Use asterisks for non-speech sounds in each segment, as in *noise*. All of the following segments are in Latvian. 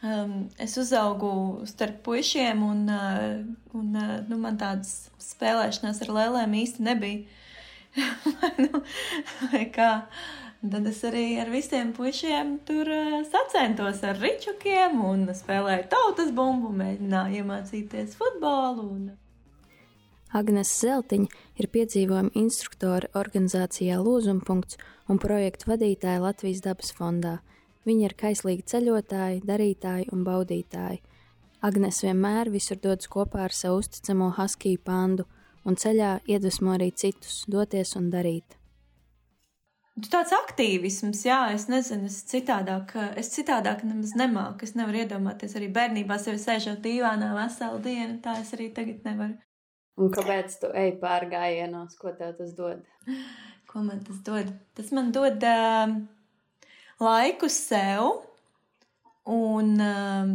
Um, es uzaugu starp puišiem, un, uh, un uh, nu, man tādas spēlēšanās ar lēlēm īsti nebija. *laughs* nu, tad es arī ar visiem puišiem tur uh, sacentos ar ričukiem un spēlēju tautas bumbu, mēģināju iemācīties futbolu. Un... Agnes Zeltiņa ir piedzīvojuma instruktore organizācijā Lūzumpunkts un projektu vadītāja Latvijas dabas fondā. Viņa ir kaislīga ceļotāja, darītāja un baudītāja. Agnes vienmēr visur dodas kopā ar savu uzticamo haskiju pandu un ceļā iedvesmo arī citus doties un darīt. Tāds aktīvisms, jā, es nezinu, es citādāk, es citādāk nemaz nemāku. Es nevaru iedomāties arī bērnībā sevi sēžot dīvānā veselu dienu, tā es arī tagad nevaru. Un kāpēc tu ej pārgājienos, ko tev tas dod? Ko man tas dod? Tas man dod uh, laiku sev un um,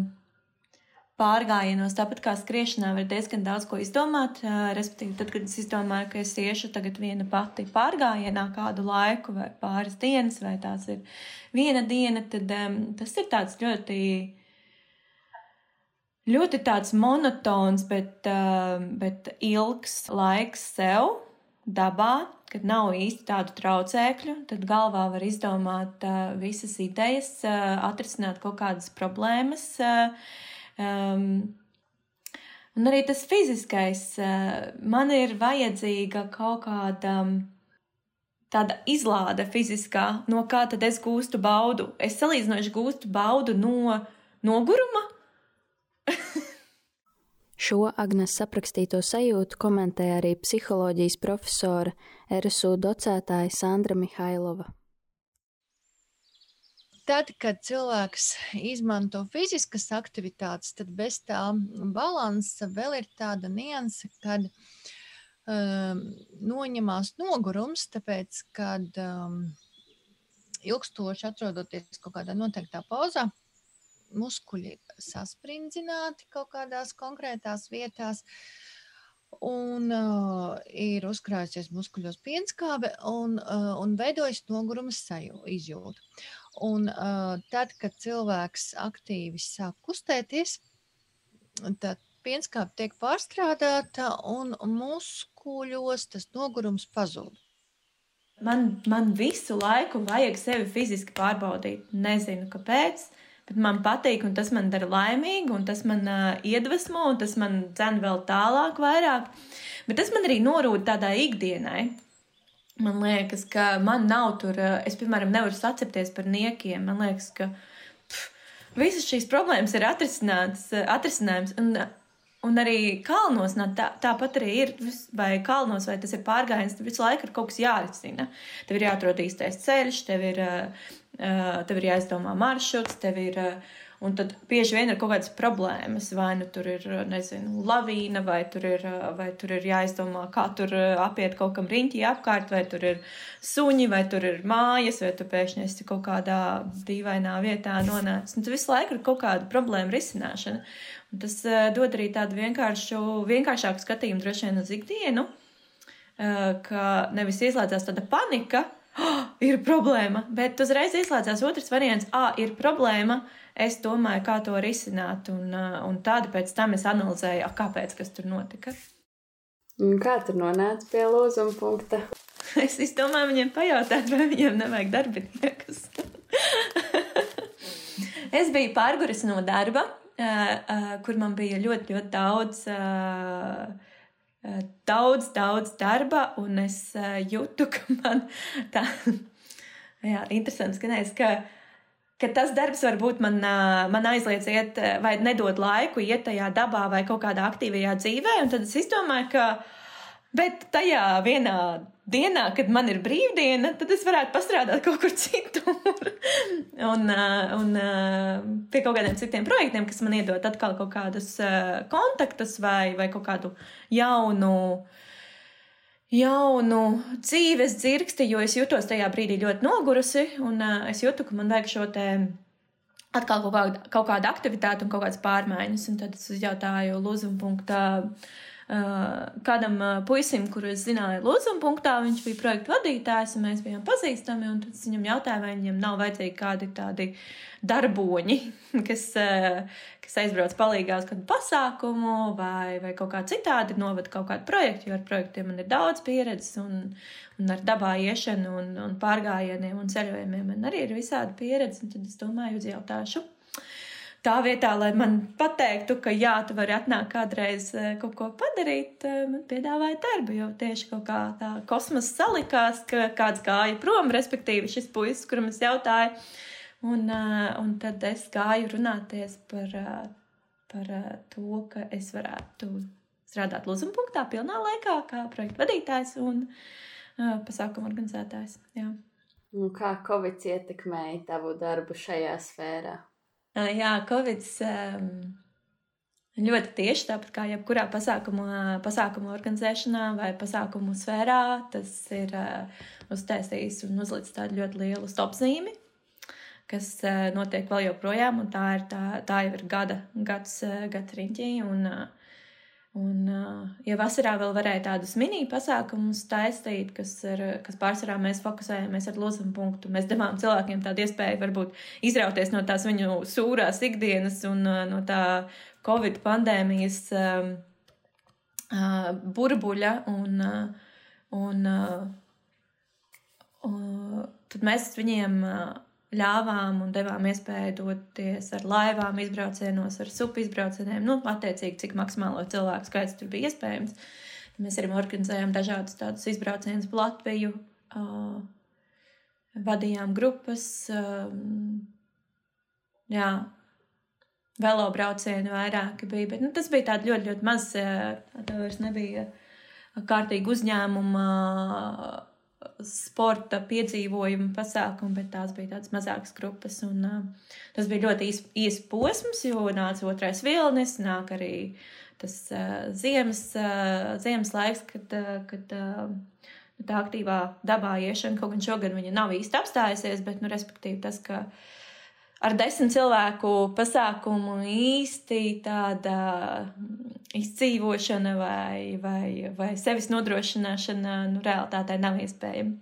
pārgājienos, tāpat kā skriešanā, var diezgan daudz ko izdomāt. Uh, respektīvi, tad, kad es izdomāju, ka es iešu tagad viena pati pārgājienā kādu laiku vai pāris dienas, vai tās ir viena diena, tad um, tas ir tāds ļoti. Ļoti tāds monotons, bet, uh, bet ilgs laiks sev, dabā, kad nav īsti tādu traucēkļu, tad galvā var izdomāt uh, visas idejas, uh, atrisināt kaut kādas problēmas. Uh, um, un arī tas fiziskais, uh, man ir vajadzīga kaut kāda. Um, tāda izlāde fiziskā, no kā tad es gūstu baudu. Es salīdzinoši gūstu baudu no noguruma, Šo Agnes aprakstīto sajūtu komentē arī psiholoģijas profesora RSU docētāja Sandra Mihailova. Tad, kad cilvēks izmanto fiziskas aktivitātes, tad bez tā balansa vēl ir tāda nianse, kad um, noņemās nogurums, tāpēc, kad um, ilgstoši atrodoties kaut kādā noteiktā pozā, muskuļi sasprindzināti kaut kādās konkrētās vietās. Un uh, ir uzkrājusies muskuļos pienskābe un, uh, un veidojas nogurumas izjūta. Un uh, tad, kad cilvēks aktīvi sāk kustēties, tad pienskābe tiek pārstrādāta un muskuļos tas nogurums pazūd. Man, man visu laiku vajag sevi fiziski pārbaudīt. Nezinu, kāpēc. Uh, bet man patīk, un tas man dara laimīgu, un tas man uh, iedvesmo, un tas man dzen vēl tālāk, vairāk. Bet tas man arī norūda tādā ikdienai. Man liekas, ka man nav tur, es, piemēram, nevaru sacepties par niekiem. Man liekas, ka pff, visas šīs problēmas ir atrisinātas. Un, un arī kalnos tā, tāpat arī ir, vai kalnos, vai tas ir pārgājiens, tad visu laiku ir kaut kas jārisina. Tev ir jāatrod īstais ceļš, tev ir tev ir jāizdomā maršruts, tev ir. Un tad bieži vien ir kaut kādas problēmas, vai nu tur ir, nezinu, lavīna, vai tur ir, vai tur ir jāizdomā, kā tur apiet kaut kam riņķī apkārt, vai tur ir suņi, vai tur ir mājas, vai tu pēkšņi esi kaut kādā dīvainā vietā nonācis. Un tu visu laiku ir kaut kāda problēma risināšana. Un tas dod arī tādu vienkāršu, vienkāršāku skatījumu droši vien uz ikdienu, ka nevis ieslēdzās tāda panika, oh, *gasps* ir problēma, bet uzreiz izslēdzās otrs variants, ah, ir problēma. Es domāju, kā to risināt, un, un tādu pēc tam es analizēju, kāpēc tas tur notika. Kā tur nonāca pie lūzuma punkta? *laughs* Es domāju, viņiem pajautāt, vai viņiem nevajag darbiniekus. *laughs* es biju pārguris no darba, kur man bija ļoti, ļoti daudz daudz, daudz darba, un es jūtu, ka man tā jā, interesanti skanēs, ka, ka tas darbs varbūt man, man aizliedz iet vai nedod laiku iet tajā dabā vai kaut kādā aktīvajā dzīvē, un tad es izdomāju, ka Bet tajā vienā dienā, kad man ir brīvdiena, tad es varētu pastrādāt kaut kur citur. *laughs* un, un pie kaut kādiem citiem projektiem, kas man iedod atkal kaut kādus kontaktus vai, vai kaut kādu jaunu. Jaunu dzīves dzirksti, jo es jutos tajā brīdī ļoti nogurusi, un uh, es jūtu, ka man vajag šo te atkal kaut kādu, kaut kādu aktivitāti un kaut kādas pārmaiņas. Un tad es jautāju Lūzuma punktā, uh, kādam puisim, kuru es zināju lūzuma punktā, viņš bija projekta vadītājs, un mēs bijām pazīstami, un tad viņam jautāja, vai viņam nav vajadzīgi kādi tādi darboņi, *laughs* kas, kas aizbrauc palīgā uz kādu pasākumu vai, vai kaut kā citādi novada kaut kādu projektu, jo ar projektiem man ir daudz pieredzes, un, un ar dabā iešanu, un, un pārgājieniem un ceļojumiem man arī ir visāda pieredze, un tad es domāju, uzjautāšu tā vietā, lai man pateiktu, ka jā, tu vari atnākt kādreiz eh, kaut ko padarīt, eh, man piedāvāja darbu, jo tieši kaut kā tā kosmosa salikās, ka kāds gāja prom, respektīvi šis puisis, kuram es jautāju, un, eh, un tad es gāju runāties par, par to, ka es varētu strādāt lūzuma punktā pilnā laikā kā projekta vadītājs un pasākumu organizētājs. Jā. Un kā Covid ietekmēja tavu darbu šajā sfērā? Jā, Covid ļoti tieši tāpat kā jebkurā pasākumu, pasākumu organizēšanā vai pasākumu sfērā, tas ir uztaisījis un uzlicis tādu ļoti lielu stopzīmi, kas notiek vēl joprojām, un tā ir, tā, tā ir gada, gads, gads riņķī. Un, uh, Un, ja vasarā vēl varēja tādus mini pasākumus taisīt, kas, ir, kas pārsvarā mēs fokusējamies ar lūzumu punktu, mēs devām cilvēkiem tādu iespēju varbūt izrauties no tās viņu sūrās ikdienas un no tā Covid pandēmijas uh, uh, burbuļa. Un, uh, un, uh, tad mēs viņiem. Uh, ļāvām un devām iespēju doties ar laivām, izbraucienos, ar supu izbraucieniem, nu, attiecīgi, cik maksimālo cilvēku skaits tur bija iespējams. Mēs arī organizējām dažādus tādus izbraucienus pa Latviju, uh, vadījām grupas, uh, jā, velo braucieni vairāki bija, bet nu, tas bija tāds ļoti, ļoti maz, tā vairs nebija kārtīgi uzņēmuma sporta piedzīvojumu pasākumu, bet tās bija tādas mazākas grupas. Un, uh, tas bija ļoti īs, īs posms, jo nāca otrais vilnis, nāk arī tas uh, ziemas, uh, ziemas laiks, kad, uh, kad uh, tā aktīvā dabā iešana, kaut gan šogad viņa nav īsti apstājusies, bet, nu, respektīvi, tas, ka ar desmit cilvēku pasākumu īsti tāda izdzīvošana vai, vai, vai sevis nodrošināšana nu, realitātē nav iespējama.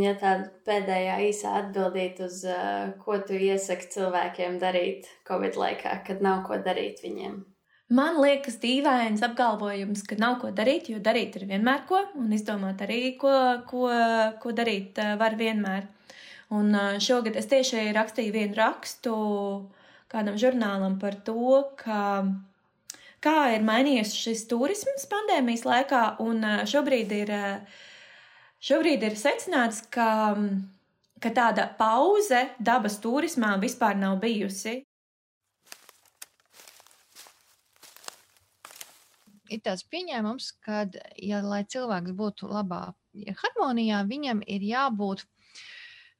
Ja tāda pēdējā īsā atbildīt uz, uh, ko tu iesaki cilvēkiem darīt Covid laikā, kad nav ko darīt viņiem? Man liekas, dīvains apgalvojums, ka nav ko darīt, jo darīt ir vienmēr ko, un izdomāt arī, ko, ko, ko darīt var vienmēr. Un šogad es tieši rakstīju vienu rakstu kādam žurnālam par to, ka kā ir mainījies šis turisms pandēmijas laikā, un šobrīd ir, šobrīd ir secināts, ka, ka tāda pauze dabas turismā vispār nav bijusi. Ir tāds pieņēmums, ka, ja, lai cilvēks būtu labā harmonijā, viņam ir jābūt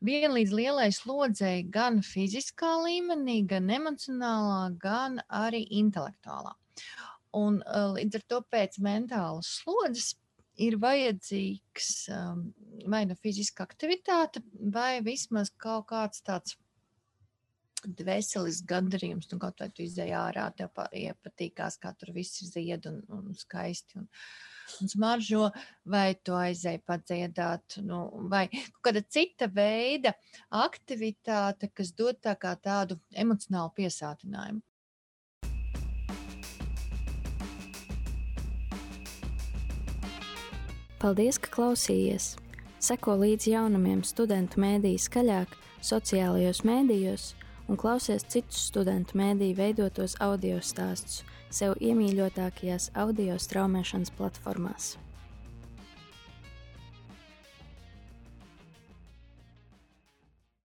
vienlīdz lielai slodzei gan fiziskā līmenī, gan emocionālā, gan arī intelektuālā. Un līdz ar to pēc mentālas slodzes ir vajadzīgs um, vai nu fiziska aktivitāte, vai vismaz kaut kāds tāds dvēselisks gandarījums, nu kaut vai tu izdeji ārā, tev iepatīkās, kā tur viss ir zied un, un skaisti. Un, un smaržo, vai tu aizēji padziedāt, nu, vai kāda cita veida aktivitāte, kas dod tā kā tādu emocionālu piesātinājumu. Paldies, ka klausījies! Seko līdzi jaunumiem studentu mēdīju skaļāk, sociālajos mēdījos un klausies citus studentu mēdīju veidotos audio stāstus sev iemīļotākajās audio straumēšanas platformās.